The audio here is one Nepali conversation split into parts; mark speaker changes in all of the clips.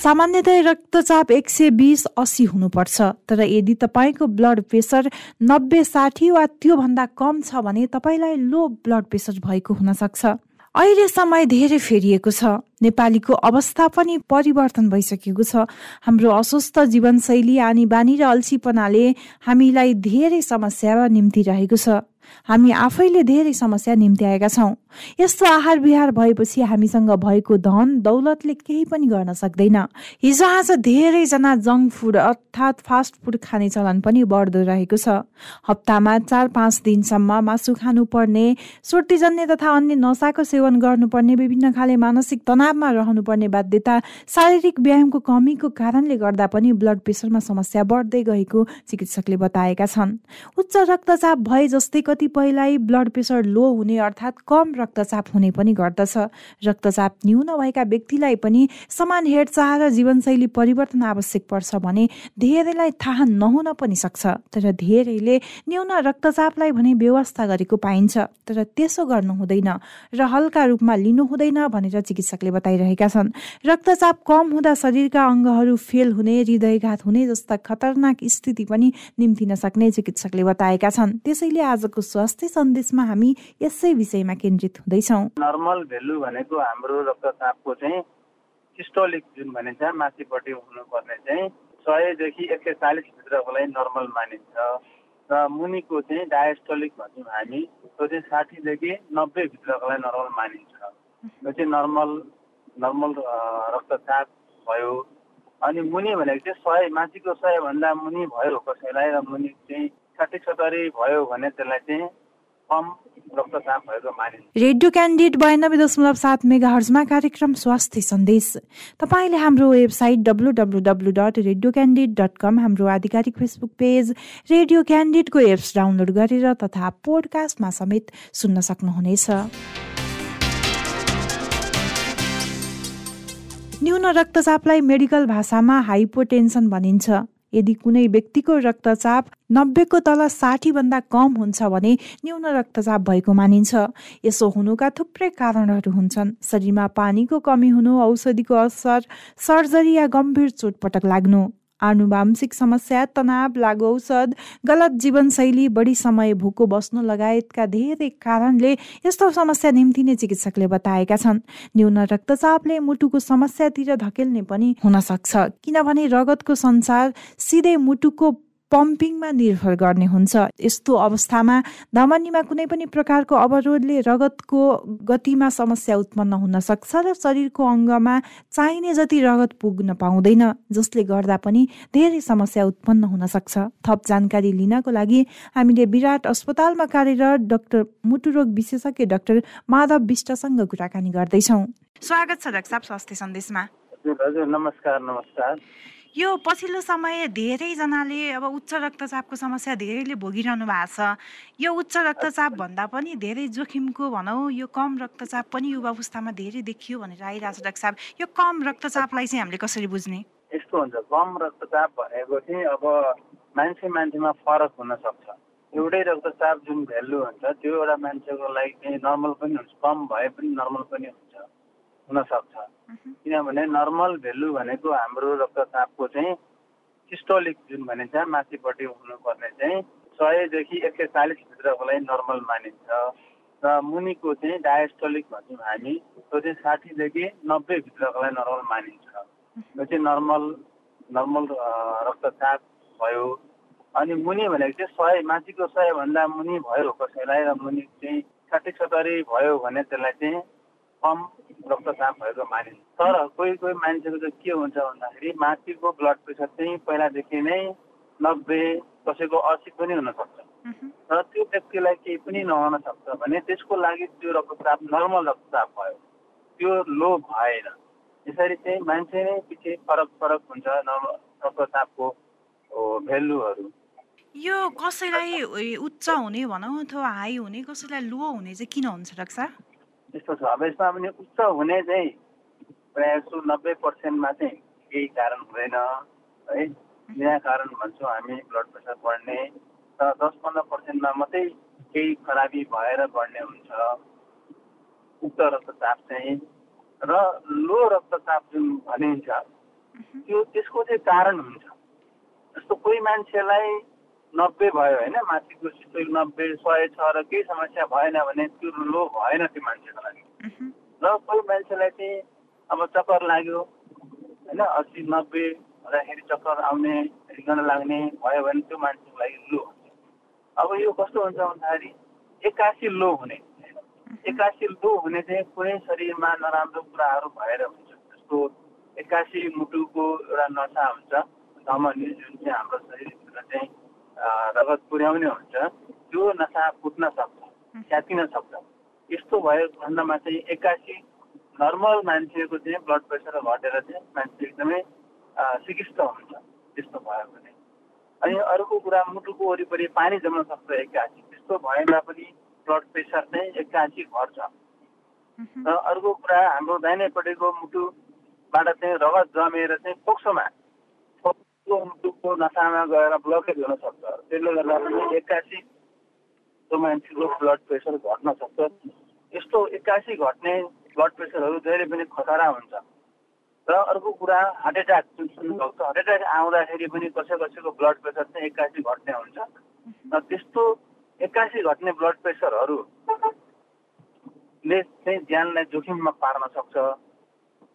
Speaker 1: सामान्यतया रक्तचाप एक सय बिस अस्सी हुनुपर्छ। तर यदि तपाईँको ब्लड प्रेसर नब्बे साठी वा त्योभन्दा कम छ भने तपाईँलाई लो ब्लड प्रेसर भएको हुनसक्छ अहिले समय धेरै फेरिएको छ। नेपालीको अवस्था पनि परिवर्तन भइसकेको छ। हाम्रो अस्वस्थ जीवनशैली आनी बानी र अल्छीपनाले हामीलाई धेरै समस्या निम्ति रहेको छ। हामी आफैले धेरै समस्या निम्ति आएका छौँ। यस्तो आहार विहार भएपछि हामीसँग भएको धन दौलतले केही पनि गर्न सक्दैन। हिजो आज धेरैजना जङ्क फुड अर्थात् फास्ट फुड खाने चलन पनि बढ्दो रहेको छ। हप्तामा चार पाँच दिनसम्म मासु खानुपर्ने सोटीजन्य तथा अन्य नसाको सेवन गर्नुपर्ने विभिन्न खाले मानसिक तनावमा रहनुपर्ने बाध्यता शारीरिक व्यायामको कमीको कारणले गर्दा पनि ब्लड प्रेसरमा समस्या बढ्दै गएको चिकित्सकले बताएका छन्। उच्च रक्तचाप भए जस्तै कतिपयलाई ब्लड प्रेसर लो हुने अर्थात् कम रक्तचाप हुने पनि गर्दछ। रक्तचाप न्यून भएका व्यक्तिलाई पनि समान हेरचाह र जीवनशैली परिवर्तन आवश्यक पर्छ भने धेरैलाई थाहा नहुन पनि सक्छ। तर धेरैले न्यून रक्तचापलाई भने व्यवस्था गरेको पाइन्छ। तर त्यसो गर्नु हुँदैन र हल्का रूपमा लिनु हुँदैन भनेर चिकित्सकले बताइरहेका छन्। रक्तचाप कम हुँदा शरीरका अङ्गहरू फेल हुने हृदयघात हुने जस्ता खतरनाक स्थिति पनि निम्तिन सक्ने चिकित्सकले बताएका छन्। त्यसैले आजको स्वास्थ्य सन्देशमा हामी यसै विषयमा केन्द्रित हुँदैछौँ।
Speaker 2: नर्मल भेल्यु भनेको हाम्रो रक्तचापको चाहिँ सिस्टोलिक जुन भनिन्छ माथिपट्टि हुनुपर्ने चाहिँ सयदेखि एक सय चालिसभित्रको लागि नर्मल मानिन्छ। र मुनिको चाहिँ डायस्टोलिक भन्छौँ हामी त्यो चाहिँ साठीदेखि नब्बेभित्रको लागि नर्मल मानिन्छ। त्यो चाहिँ नर्मल नर्मल रक्तचाप भयो। अनि मुनि भनेको चाहिँ सय माथिको सयभन्दा मुनि भयो कसैलाई र मुनि चाहिँ साठी सत्तरी भयो भने त्यसलाई चाहिँ कम
Speaker 1: रेडियो क्यान्डिड बयानब्बे दशमलव सात मेगा हर्जमा कार्यक्रम स्वास्थ्य सन्देश। तपाईँले हाम्रो website W W W dot radio Candid dot com हाम्रो आधिकारिक फेसबुक पेज रेडियो क्यान्डिडको एप्स डाउनलोड गरेर तथा पोडकास्टमा समेत सुन्न सक्नुहुनेछ। न्यून रक्तचापलाई मेडिकल भाषामा हाइपोटेन्सन भनिन्छ। यदि कुनै व्यक्तिको रक्तचाप नब्बेको तल साठीभन्दा कम हुन्छ भने न्यून रक्तचाप भएको मानिन्छ। यसो हुनुका थुप्रै कारणहरू हुन्छन्। शरीरमा पानीको कमी हुनु औषधिको असर सर्जरी या गम्भीर चोटपटक लाग्नु। आनुवांशिक समस्या तनाव लागु औषध गलत जीवनशैली बढी समय भुको बस्नु लगायतका धेरै कारणले यस्तो समस्या निम्ति नै चिकित्सकले बताएका छन्। न्यून रक्तचापले मुटुको समस्यातिर धकेल्ने पनि हुन सक्छ। किनभने रगतको संसार सिधै मुटुको पम्पिङमा निर्भर गर्ने हुन्छ। यस्तो अवस्थामा धमनीमा कुनै पनि प्रकारको अवरोधले रगतको गतिमा समस्या उत्पन्न हुन सक्छ र शरीरको अङ्गमा चाहिने जति रगत पुग्न पाउँदैन जसले गर्दा पनि धेरै समस्या उत्पन्न हुन सक्छ। थप जानकारी लिनको लागि हामीले विराट अस्पतालमा कार्यरत डाक्टर मुटुरोग विशेषज्ञ डाक्टर माधव विष्टसँग कुराकानी गर्दैछौँ। स्वागत छ डाक्टर स्वास्थ्य सन्देशमा।
Speaker 2: हजुर नमस्कार नमस्कार।
Speaker 1: यो पछिल्लो समय धेरैजनाले अब उच्च रक्तचापको समस्या धेरैले भोगिरहनु भएको छ। यो उच्च रक्तचाप भन्दा पनि धेरै जोखिमको भनौँ यो कम रक्तचाप पनि युवा अवस्थामा धेरै देखियो भनेर आइरहेको छ डाक्टर साहब। यो कम रक्तचापलाई चाहिँ हामीले कसरी बुझ्ने?
Speaker 2: यस्तो हुन्छ कम रक्तचाप भनेको चाहिँ अब मान्छे मान्छेमा फरक हुन सक्छ। एउटै रक्तचाप जुन भेल्यु हुन्छ त्यो एउटा मान्छेको लागि चाहिँ नर्मल पनि हुन्छ कम भए पनि नर्मल पनि हुन्छ। हुनसक्छ। किनभने नर्मल भेल्यु भनेको हाम्रो रक्तचापको चाहिँ सिस्टोलिक जुन भनिन्छ माथिपट्टि हुनुपर्ने चाहिँ सयदेखि एक सय चालिसभित्रको लागि नर्मल मानिन्छ। र मुनिको चाहिँ डायस्टोलिक भन्छौँ हामी त्यो चाहिँ साठीदेखि नब्बेभित्रको लागि नर्मल मानिन्छ। त्यो चाहिँ नर्मल नर्मल रक्तचाप भयो। अनि मुनि भनेको चाहिँ सय माथिको सयभन्दा मुनि भयो कसैलाई र मुनि चाहिँ साठी सत्तरी भयो भने त्यसलाई चाहिँ कम रक्तचाप भएको मानिन्छ। तर कोही कोही मान्छेको चाहिँ के हुन्छ भन्दाखेरि माथिको ब्लड प्रेसर चाहिँ पहिलादेखि नै नब्बे कसैको असी पनि हुनसक्छ। र त्यो व्यक्तिलाई केही पनि नहुन सक्छ भने त्यसको लागि त्यो रक्तचाप नर्मल रक्तचाप भयो। त्यो लो भएन। यसरी चाहिँ मान्छे नै पछि फरक फरक हुन्छ नर्मल रक्तचापको भेल्युहरू
Speaker 1: यो कसैलाई उच्च हुने भनौँ अथवा हाई हुने कसैलाई लो हुने चाहिँ किन हुन्छ डाक्टर
Speaker 2: यस्तो छ अब यसमा पनि उच्च हुने चाहिँ प्रायः जस्तो नब्बे पर्सेन्टमा चाहिँ केही कारण हुँदैन है बिना कारण भन्छौँ हामी ब्लड प्रेसर बढ्ने र दस पन्ध्र पर्सेन्टमा मात्रै केही खराबी भएर बढ्ने हुन्छ। उक्त रक्तचाप चाहिँ र लो रक्तचाप जुन भनिन्छ त्यो त्यसको चाहिँ कारण हुन्छ। जस्तो कोही मान्छेलाई नब्बे भयो होइन? माथिको सिस्टोल नब्बे सय छ र केही समस्या भएन भने त्यो लो भएन त्यो मान्छेको लागि। र कोही मान्छेलाई चाहिँ अब चक्कर लाग्यो होइन? अस्सी नब्बे हुँदाखेरि चक्कर आउने हिँड्न लाग्ने भयो भने त्यो मान्छेको लागि लो हुन्छ। अब यो कस्तो हुन्छ भन्दाखेरि एक्कासी लो हुने एक्कासी लो हुने चाहिँ कुनै शरीरमा नराम्रो कुराहरू भएर हुन्छ। जस्तो एक्कासी मुटुको एउटा नसा हुन्छ धमनी जुन चाहिँ हाम्रो शरीरभित्र चाहिँ रगत पुर्याउने हुन्छ त्यो नसा फुट्न सक्छ च्यातिन सक्छ यस्तो भयो खण्डमा चाहिँ एक्कासी नर्मल मान्छेको चाहिँ ब्लड प्रेसर घटेर चाहिँ मान्छे एकदमै सिकिस्त हुन्छ त्यस्तो भयो भने अनि अर्को कुरा मुटुको वरिपरि पानी जम्न सक्छ एक्कासी त्यस्तो भएमा पनि ब्लड प्रेसर चाहिँ एक्कासी घट्छ र अर्को कुरा हाम्रो दाहिनेपट्टिको मुटुबाट चाहिँ रगत जमेर चाहिँ फोक्सोमा फोक्सो मुटुको नसामा गएर ब्लकेज हुन सक्छ। त्यसले गर्दा पनि एक्कासी मान्छेको ब्लड प्रेसर घट्न सक्छ। यस्तो एक्कासी घट्ने ब्लड प्रेसरहरू जहिले पनि खतरा हुन्छ। र अर्को कुरा हार्ट एट्याक जुन सुन्नुभएको छ हार्ट एट्याक आउँदाखेरि पनि कसै कसैको ब्लड प्रेसर चाहिँ एक्कासी घट्ने हुन्छ। र त्यस्तो एक्कासी घट्ने ब्लड प्रेसरहरूले चाहिँ ज्यानलाई जोखिममा पार्न सक्छ।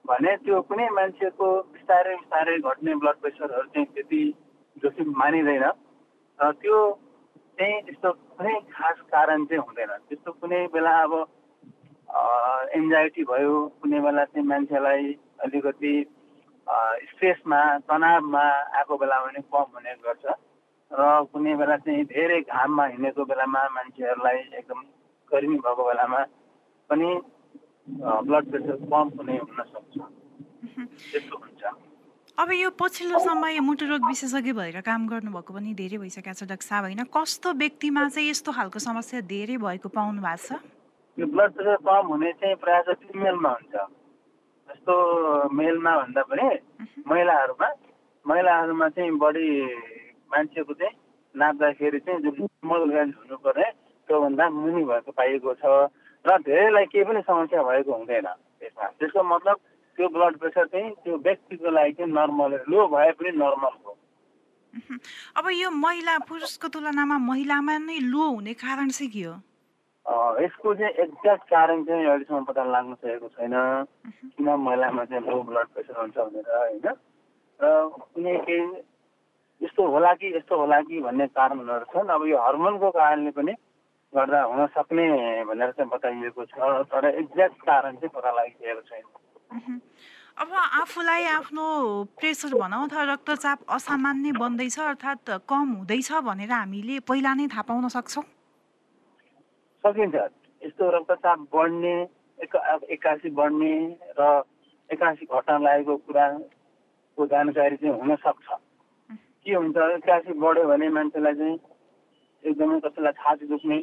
Speaker 2: भने त्यो कुनै मान्छेको बिस्तारै बिस्तारै घट्ने ब्लड प्रेसरहरू चाहिँ त्यति जोखिम मानिँदैन। र त्यो चाहिँ त्यस्तो कुनै खास कारण चाहिँ हुँदैन। त्यस्तो कुनै बेला अब एन्जाइटी भयो कुनै बेला चाहिँ मान्छेलाई अलिकति स्ट्रेसमा तनावमा आएको बेलामा पनि कम हुने गर्छ। र कुनै बेला चाहिँ धेरै घाममा हिँडेको बेलामा मान्छेहरूलाई एकदम गर्मी भएको बेलामा पनि ब्लड प्रेसर कम हुने हुनसक्छ त्यस्तो हुन्छ।
Speaker 1: अब यो पछिल्लो समय मुटुरोग विशेषज्ञ भएर काम गर्नुभएको पनि धेरै भइसकेको छ डाक्टर साहब होइन? कस्तो व्यक्तिमा चाहिँ यस्तो खालको समस्या धेरै भएको पाउनु भएको छ?
Speaker 2: यो ब्लड प्रेसर कम हुने चाहिँ प्रायः जस्तो फिमेलमा हुन्छ। जस्तो मेलमा भन्दा पनि महिलाहरूमा महिलाहरूमा चाहिँ बढी मान्छेको चाहिँ नाप्दाखेरि चाहिँ जुन नर्मल रेन्ज हुनुपर्ने त्योभन्दा मुनि भएको पाइएको छ र धेरैलाई केही पनि समस्या भएको हुँदैन। त्यसमा त्यसको मतलब त्यो ब्लड प्रेसर चाहिँ त्यो व्यक्तिको लागि चाहिँ नर्मल लो भए पनि नर्मल हो।
Speaker 1: अब यो महिला पुरुषको तुलनामा महिलामा नै लो हुने कारण चाहिँ के हो?
Speaker 2: यसको चाहिँ एक्ज्याक्ट कारण चाहिँ अहिलेसम्म पत्ता लाग्न सकेको छैन। किन महिलामा चाहिँ लो ब्लड प्रेसर हुन्छ भनेर होइन? र कुनै केही यस्तो होला कि यस्तो होला कि भन्ने कारणहरू छन्। अब यो हर्मोनको कारणले पनि गर्दा हुन सक्ने भनेर चाहिँ बताइएको छ तर एक्ज्याक्ट कारण चाहिँ पत्ता लागिसकेको छैन।
Speaker 1: अब आफूलाई आफ्नो प्रेसर भनौँ अथवा रक्तचाप असामान्य बन्दैछ अर्थात् कम हुँदैछ भनेर हामीले पहिला नै थाहा पाउन सक्छौँ।
Speaker 2: सकिन्छ। यस्तो रक्तचाप बढ्ने एक एक्कासी बढ्ने र एक्कासी घट्न लागेको कुराको जानकारी चाहिँ हुनसक्छ के हुन्छ? एक्कासी बढ्यो भने मान्छेलाई चाहिँ एकदमै कसैलाई छाती दुख्ने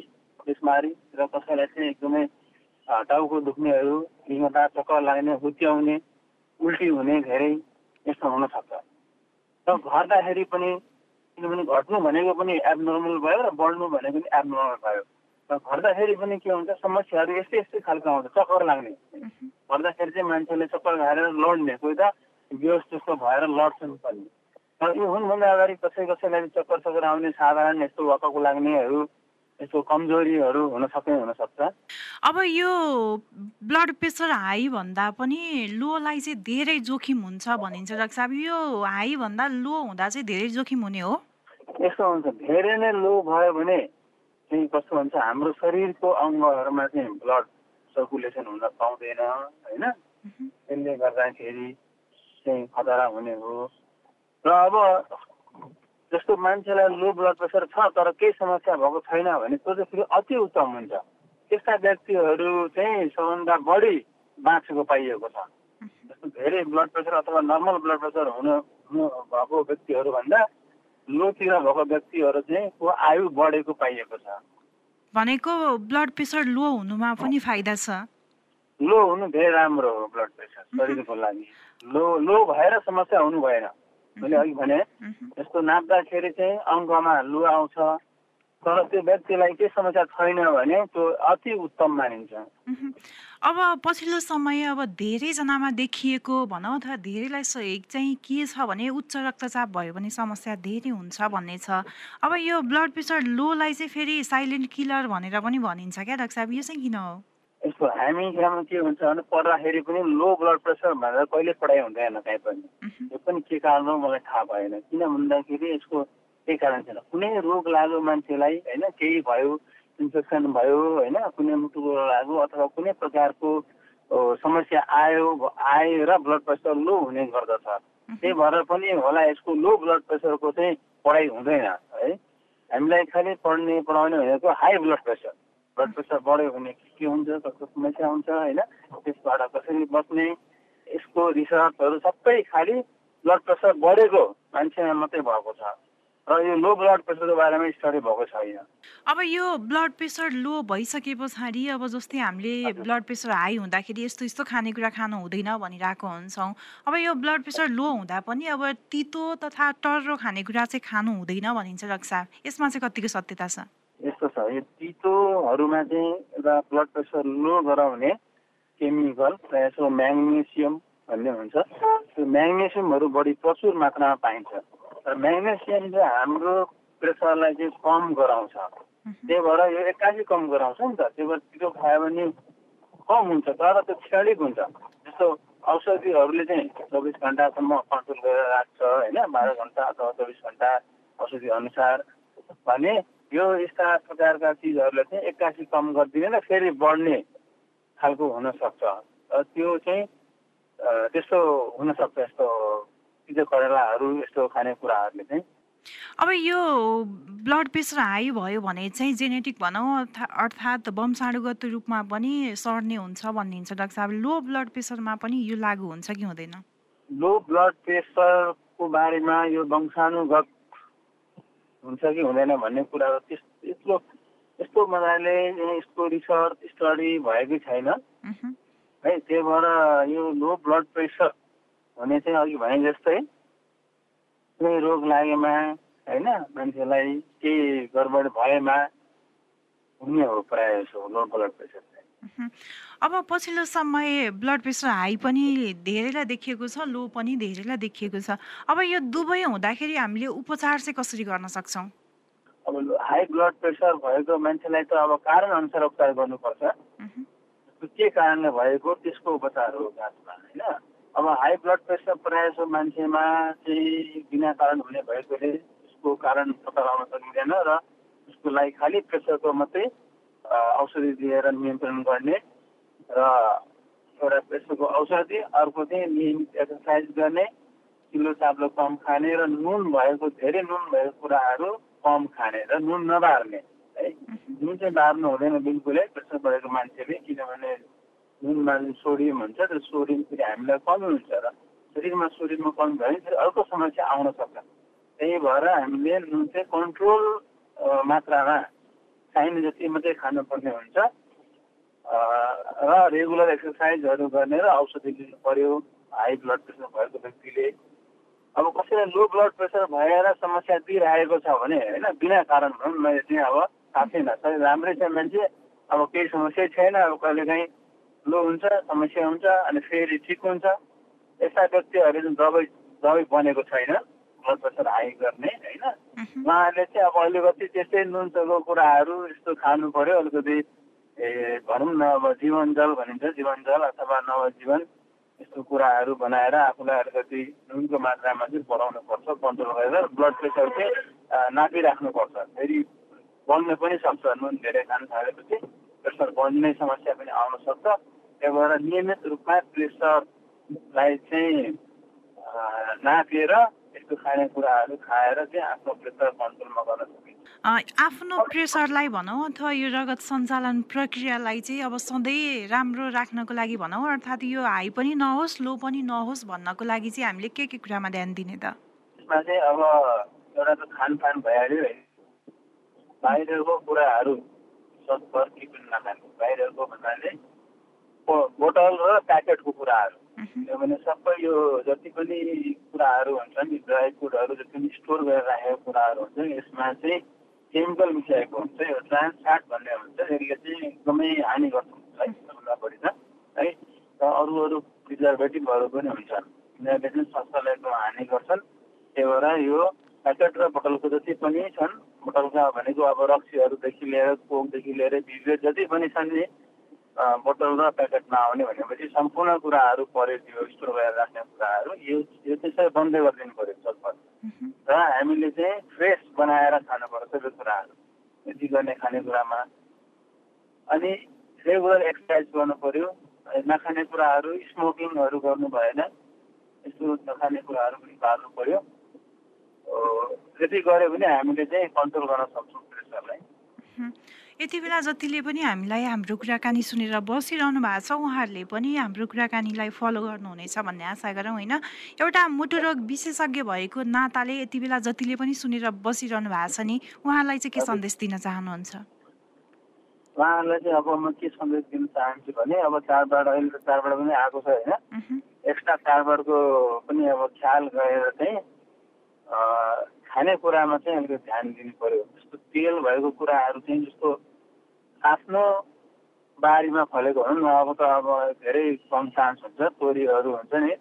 Speaker 2: बिस्मारी र कसैलाई चाहिँ एकदमै टाउको दुख्नेहरू हिँड्दा चक्कर लाग्ने हुत्याउने उल्टी हुने धेरै यस्तो हुनसक्छ र घट्दाखेरि पनि किनभने घट्नु भनेको पनि एबनर्मल भयो र बढ्नु भनेको पनि एबनर्मल भयो। घट्दाखेरि पनि के हुन्छ समस्याहरू यस्तै यस्तै खालको आउँछ चक्कर लाग्ने। घट्दाखेरि चाहिँ मान्छेले चक्कर खाएर लड्ने कोही त बेहोस जस्तो भएर लड्छन् पनि। तर यो हुनुभन्दा अगाडि कसै कसैलाई चक्कर चक्कर आउने साधारण यस्तो वकको लाग्नेहरू यस्तो कमजोरीहरू हुन सक्ने हुनसक्छ
Speaker 1: अब यो ब्लड प्रेसर हाई भन्दा पनि लोलाई चाहिँ धेरै जोखिम हुन्छ भनिन्छ। डाक्टर साहब यो हाई भन्दा लो हुँदा चाहिँ धेरै जोखिम हुने हो?
Speaker 2: यस्तो हुन्छ धेरै नै लो भयो भने चाहिँ कस्तो भन्छ हाम्रो शरीरको अङ्गहरूमा चाहिँ ब्लड सर्कुलेसन हुन पाउँदैन होइन? त्यसले गर्दाखेरि चाहिँ खतरा हुने हो। र अब जस्तो मान्छेलाई लो ब्लड प्रेसर छ तर केही समस्या भएको छैन भने त्यो चाहिँ फेरि अति उत्तम हुन्छ। त्यस्ता व्यक्तिहरू चाहिँ सबभन्दा बढी बाँचेको पाइएको छ। जस्तो धेरै ब्लड प्रेसर अथवा नर्मल ब्लड प्रेसर हुनु हुनु भएको व्यक्तिहरूभन्दा लोतिर भएको व्यक्तिहरू चाहिँ को आयु बढेको पाइएको छ।
Speaker 1: भनेको ब्लड प्रेसर लो हुनुमा पनि फाइदा छ।
Speaker 2: लो हुनु धेरै राम्रो हो ब्लड प्रेसर शरीरको लागि। लो लो भएर समस्या हुनु भएन। मैले अघि भने। यस्तो नाप्दाखेरि चाहिँ अङ्कमा लु आउँछ। तर त्यो व्यक्तिलाई के समस्या छैन भने त्यो अति उत्तम मानिन्छ।
Speaker 1: अब पछिल्लो समय अब धेरैजनामा देखिएको भनौँ अथवा धेरैलाई सहयोग चाहिँ के छ भने उच्च रक्तचाप भयो भने समस्या धेरै हुन्छ भन्ने छ। अब यो ब्लड प्रेसर लोलाई चाहिँ फेरि साइलेन्ट किलर भनेर पनि भनिन्छ क्या डाक्टर साहब? यो चाहिँ किन हो?
Speaker 2: हामी ग्राममा के हुन्छ भने पढ्दाखेरि पनि लो ब्लड प्रेसर भनेर कहिले पढाइ हुँदैन कहीँ पनि। यो पनि के कारण हो मलाई थाहा भएन। किन भन्दाखेरि यसको केही कारण छैन। कुनै रोग लाग्यो मान्छेलाई होइन केही भयो इन्फेक्सन भयो होइन कुनै मुटुको लाग्यो अथवा कुनै प्रकारको समस्या आयो आएर ब्लड प्रेसर लो हुने गर्दछ। त्यही भएर पनि होला यसको लो ब्लड प्रेसरको चाहिँ पढाइ हुँदैन है। हामीलाई खालि पढ्ने पढाउने भनेको high blood pressure blood pressure बढ्यो भने के हुन्छ कस्तो समस्या हुन्छ होइन? त्यसबाट कसरी बच्ने यसको रिसर्चहरू सबै खालि ब्लड प्रेसर बढेको मान्छेमा मात्रै भएको छ। र यो लो ब्लड प्रेसरको बारेमा स्टडी भएको छैन।
Speaker 1: अब यो ब्लड प्रेसर लो भइसके पछाडि अब जस्तै हामीले ब्लड प्रेसर हाई हुँदाखेरि यस्तो यस्तो खानेकुरा खानु हुँदैन भनिरहेको हुन्छौँ। अब यो ब्लड प्रेसर लो हुँदा पनि अब तितो तथा टर्रो खानेकुरा चाहिँ खानु हुँदैन भनिन्छ साहब। यसमा चाहिँ कतिको सत्यता छ?
Speaker 2: यस्तो छ। यो तितोहरूमा चाहिँ एउटा ब्लड प्रेसर लो गराउने केमिकल प्रायः जसो म्याग्नेसियम भन्ने हुन्छ। त्यो म्याग्नेसियमहरू बढी प्रचुर मात्रामा पाइन्छ। र म्याग्नेसियम चाहिँ हाम्रो प्रेसरलाई चाहिँ कम गराउँछ। त्यही भएर यो एक्कासी कम गराउँछ नि त। त्यही भएर तितो खायो भने कम हुन्छ तर त्यो क्षणिक हुन्छ। जस्तो औषधिहरूले चाहिँ चौबिस घन्टासम्म कन्ट्रोल गरेर राख्छ होइन? बाह्र घन्टा अथवा चौबिस घन्टा औषधि अनुसार भने यो यस्ता प्रकारका चिजहरूले चाहिँ एक्कासी कम गरिदिने र फेरि बढ्ने खालको हुनसक्छ। त्यो चाहिँ त्यस्तो हुनसक्छ यस्तो तितो करेलाहरू यस्तो खानेकुराहरूले चाहिँ।
Speaker 1: अब यो ब्लड प्रेसर हाई भयो भने चाहिँ जेनेटिक भनौँ अर्था- अर्थात् वंशाणुगत रूपमा पनि सर्ने हुन्छ भनिन्छ। डाक्टर साहब लो ब्लड प्रेसरमा पनि यो लागु हुन्छ कि हुँदैन?
Speaker 2: लो ब्लड प्रेसरको बारेमा यो वंशानुगत हुन्छ कि हुँदैन भन्ने कुराहरू त्यस यस्तो यस्तो मजाले यसको रिसर्च स्टडी भएकै छैन। है त्यही भएर यो लो ब्लड प्रेसर हुने चाहिँ अघि भने जस्तै कुनै रोग लागेमा होइन मान्छेलाई केही गडबड भएमा हुने हो प्रायः जसो लो ब्लड प्रेसर।
Speaker 1: अब पछिल्लो समय ब्लड प्रेसर हाई पनि धेरैलाई देखिएको छ लो पनि धेरैलाई देखिएको छ। अब यो दुवै हुँदाखेरि हामीले उपचार चाहिँ कसरी गर्न सक्छौँ?
Speaker 2: अब हाई ब्लड प्रेसर भएको मान्छेलाई त अब कारण अनुसार उपचार गर्नुपर्छ। के कारणले भएको त्यसको उपचार हो खासमा होइन? अब हाई ब्लड प्रेसर प्रायः जसो मान्छेमा चाहिँ बिना कारण हुने भएकोले त्यसको कारण पत्ता लगाउन सकिँदैन र त्यसको लागि खालि प्रेसरको मात्रै औषधि दिएर नियन्त्रण गर्ने र एउटा प्रेसरको औषधि अर्को चाहिँ नियमित एक्सर्साइज गर्ने चिल्लो चाप्लो कम खाने र नुन भएको धेरै नुन भएको कुराहरू कम खाने र नुन नबार्ने है? नुन चाहिँ बार्नु हुँदैन बिल्कुलै प्रेसर बढेको मान्छेले किनभने नुनमा जुन सोडियम हुन्छ त्यो सोडियम फेरि हामीलाई कमी हुन्छ र शरीरमा सोडियममा कमी भयो भने फेरि अर्को समस्या आउन सक्छ। त्यही भएर हामीले नुन चाहिँ कन्ट्रोल मात्रामा चाहिने जति मात्रै खानुपर्ने हुन्छ। र रेगुलर एक्सर्साइजहरू गर्ने र औषधि लिनु पर्यो हाई ब्लड प्रेसर भएको व्यक्तिले। अब कसैलाई लो ब्लड प्रेसर भएर समस्या दिइरहेको छ भने होइन बिना कारण भनौँ मैले चाहिँ अब थाहा छैन शरीर राम्रै छ मान्छे अब केही समस्या छैन अब कहिलेकाहीँ लो हुन्छ समस्या हुन्छ अनि फेरि ठिक हुन्छ। यस्ता व्यक्तिहरू चाहिँ दबाई दबाई बनेको छैन। ब्लड प्रेसर हाई गर्ने होइन। उहाँहरूले चाहिँ अब अलिकति त्यस्तै नुन चल्को कुराहरू यस्तो खानु पर्यो अलिकति ए भनौँ न अब जीवन जल भनिन्छ जीवन जल अथवा नवजीवन यस्तो कुराहरू बनाएर आफूलाई अलिकति नुनको मात्रामा चाहिँ बढाउनु पर्छ कन्ट्रोल गरेर ब्लड प्रेसर चाहिँ नापिराख्नुपर्छ। फेरि बढ्न पनि सक्छ नुन धेरै खान थालेपछि प्रेसर बढ्ने समस्या पनि आउन सक्छ। त्यही भएर नियमित रूपमा प्रेसरलाई चाहिँ अ, नापेर यस्तो खानेकुराहरू खाएर चाहिँ आफ्नो प्रेसर कन्ट्रोलमा गर्न सकिन्छ।
Speaker 1: आफ्नो प्रेसरलाई भनौँ अथवा यो रगत सञ्चालन प्रक्रियालाई चाहिँ अब सधैँ राम्रो राख्नको लागि भनौँ अर्थात् यो हाई पनि नहोस् लो पनि नहोस् भन्नको लागि चाहिँ हामीले के के कुरामा ध्यान दिने त?
Speaker 2: यसमा चाहिँ अब एउटा त खानपान भइहाल्यो है। बाहिरको कुराहरू सत्तर कि पनि नखानु बाहिरको भन्नाले बोतल र प्याकेटको कुराहरू। किनभने सबै यो जति पनि कुराहरू हुन्छ नि ड्राई फ्रुटहरू जति पनि स्टोर गरेर राखेको कुराहरू हुन्छ यसमा चाहिँ केमिकल मिसाएको हुन्छ यो ट्रान्स फ्याट भन्ने हुन्छ यसले चाहिँ एकदमै हानि गर्छ है सबभन्दा बढी त है। र अरू अरू प्रिजर्भेटिभहरू पनि हुन्छन् यिनीहरूले चाहिँ स्वास्थ्यलाई एकदम हानि गर्छन्। त्यही भएर यो प्याकेट र बोतलको जति पनि छन् बोतलका भनेको अब रक्सीहरूदेखि लिएर कोकदेखि लिएर भिभेट जति पनि छन् नि बोतल र प्याकेटमा आउने भनेपछि सम्पूर्ण कुराहरू पऱ्यो त्यो स्टोर गरेर राख्ने कुराहरू यो यो सबै बन्दै गरिदिनु पऱ्यो चटपट। र हामीले चाहिँ फ्रेस बनाएर खानुपर्छ सबै कुराहरू यति गर्ने खानेकुरामा। अनि रेगुलर एक्सर्साइज गर्नु पऱ्यो नखाने कुराहरू स्मोकिङहरू गर्नु भएन यस्तो नखाने कुराहरू पनि बार्नु पऱ्यो। त्यति गऱ्यो भने हामीले चाहिँ कन्ट्रोल गर्न सक्छौँ प्रेसरलाई
Speaker 1: यति बेला जतिले पनि हामीलाई हाम्रो कुराकानी सुनेर बसिरहनु भएको छ उहाँहरूले पनि हाम्रो कुराकानीलाई फलो गर्नुहुनेछ भन्ने आशा गरौँ होइन? एउटा मुटुरोग विशेषज्ञ भएको नाताले यति बेला जतिले पनि सुनेर बसिरहनु भएको छ नि उहाँलाई चाहिँ के सन्देश दिन चाहनुहुन्छ?
Speaker 2: उहाँहरूलाई चाहिँ अब म के सन्देश दिन चाहन्छु भने अब चाडबाड अहिले त चाडबाड पनि आएको छ होइन? एक्स्ट्रा चाडबाडको पनि अब ख्याल गरेर चाहिँ खानेकुरामा चाहिँ अलिकति ध्यान दिनु पर्यो। जस्तो तेल भएको कुराहरू चाहिँ जस्तो आफ्नो बारीमा फलेको भनौँ न अब त अब धेरै कम चान्स हुन्छ तोरीहरू हुन्छ नि।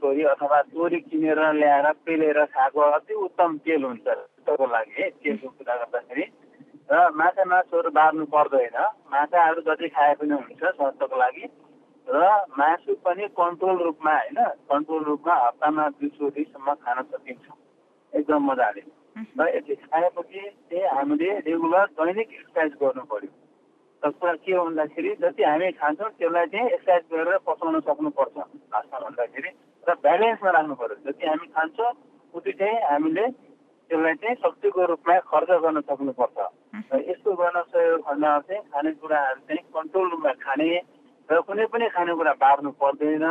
Speaker 2: तोरी अथवा तोरी किनेर ल्याएर पेलेर खाएको अति उत्तम तेल हुन्छ त्यसको लागि है तेलको कुरा गर्दाखेरि। र माछा मासुहरू बार्नु पर्दैन माछाहरू जति खाए पनि हुन्छ स्वास्थ्यको लागि। र मासु पनि कन्ट्रोल रूपमा होइन कन्ट्रोल रूपमा हप्तामा दुई चोटिसम्म खान सकिन्छ। एकदम मजाले। र यति खाएपछि चाहिँ हामीले रेगुलर दैनिक एक्सर्साइज गर्नु पर्यो। र कुरा के हो भन्दाखेरि जति हामी खान्छौँ त्यसलाई चाहिँ एक्सर्साइज गरेर पचाउन सक्नुपर्छ। भाषा भन्दाखेरि र ब्यालेन्समा राख्नु पर्यो जति हामी खान्छौँ उति चाहिँ हामीले त्यसलाई चाहिँ शक्तिको रूपमा खर्च गर्न सक्नुपर्छ। र यस्तो गर्न सहयोग भन्दा चाहिँ खानेकुराहरू चाहिँ कन्ट्रोल रूपमा खाने र कुनै पनि खानेकुरा बार्नु पर्दैन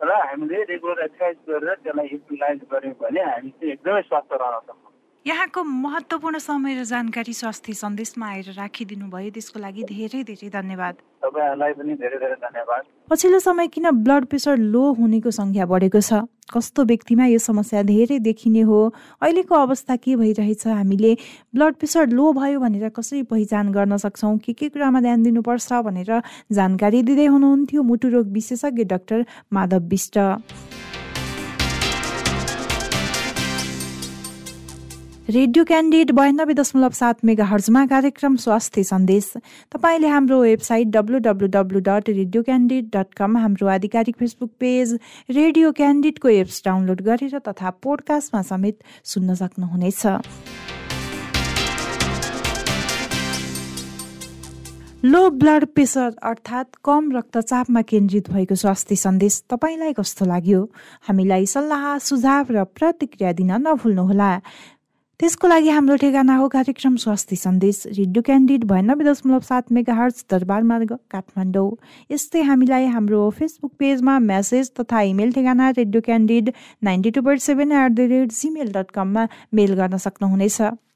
Speaker 2: र हामीले रेगुलर एक्सर्साइज गरेर त्यसलाई युटिलाइज गऱ्यौँ भने हामी चाहिँ एकदमै स्वस्थ रहन सक्छौँ।
Speaker 1: यहाँको महत्त्वपूर्ण समय र जानकारी स्वास्थ्य सन्देशमा आएर राखिदिनु भयो। त्यसको लागि धेरै धेरै धन्यवाद।
Speaker 2: तपाईँहरूलाई पनि धेरै धेरै धन्यवाद।
Speaker 1: पछिल्लो समय किन ब्लड प्रेसर लो हुनेको सङ्ख्या बढेको छ? कस्तो व्यक्तिमा यो समस्या धेरै देखिने हो? अहिलेको अवस्था के भइरहेछ? हामीले ब्लड प्रेसर लो भयो भनेर कसरी पहिचान गर्न सक्छौँ? के के कुरामा ध्यान दिनुपर्छ भनेर जानकारी दिँदै हुनुहुन्थ्यो मुटुरोग विशेषज्ञ doctor Madhav Bista. Radio Candid बयानब्बे दशमलव सात मेगा हर्जमा कार्यक्रम स्वास्थ्य सन्देश। तपाईँले हाम्रो website W W W dot radio Candid dot com हाम्रो आधिकारिक फेसबुक पेज रेडियो क्यान्डिडको एप्स डाउनलोड गरेर तथा पोडकास्टमा समेत सुन्न सक्नुहुनेछ। लो ब्लड प्रेसर अर्थात् कम रक्तचापमा केन्द्रित भएको स्वास्थ्य सन्देश तपाईँलाई कस्तो लाग्यो? हामीलाई सल्लाह सुझाव र प्रतिक्रिया दिन नभुल्नुहोला। त्यसको लागि हाम्रो ठेगाना हो कार्यक्रम स्वास्थ्य सन्देश रेडियो क्यान्डिड बयानब्बे दशमलव सात मेगा हर्च दरबार मार्ग काठमाडौँ। यस्तै हामीलाई हाम्रो फेसबुक पेजमा मेसेज तथा इमेल ठेगाना radio Candid ninety two point seven at the rate Gmail dot कममा मेल गर्न सक्नुहुनेछ।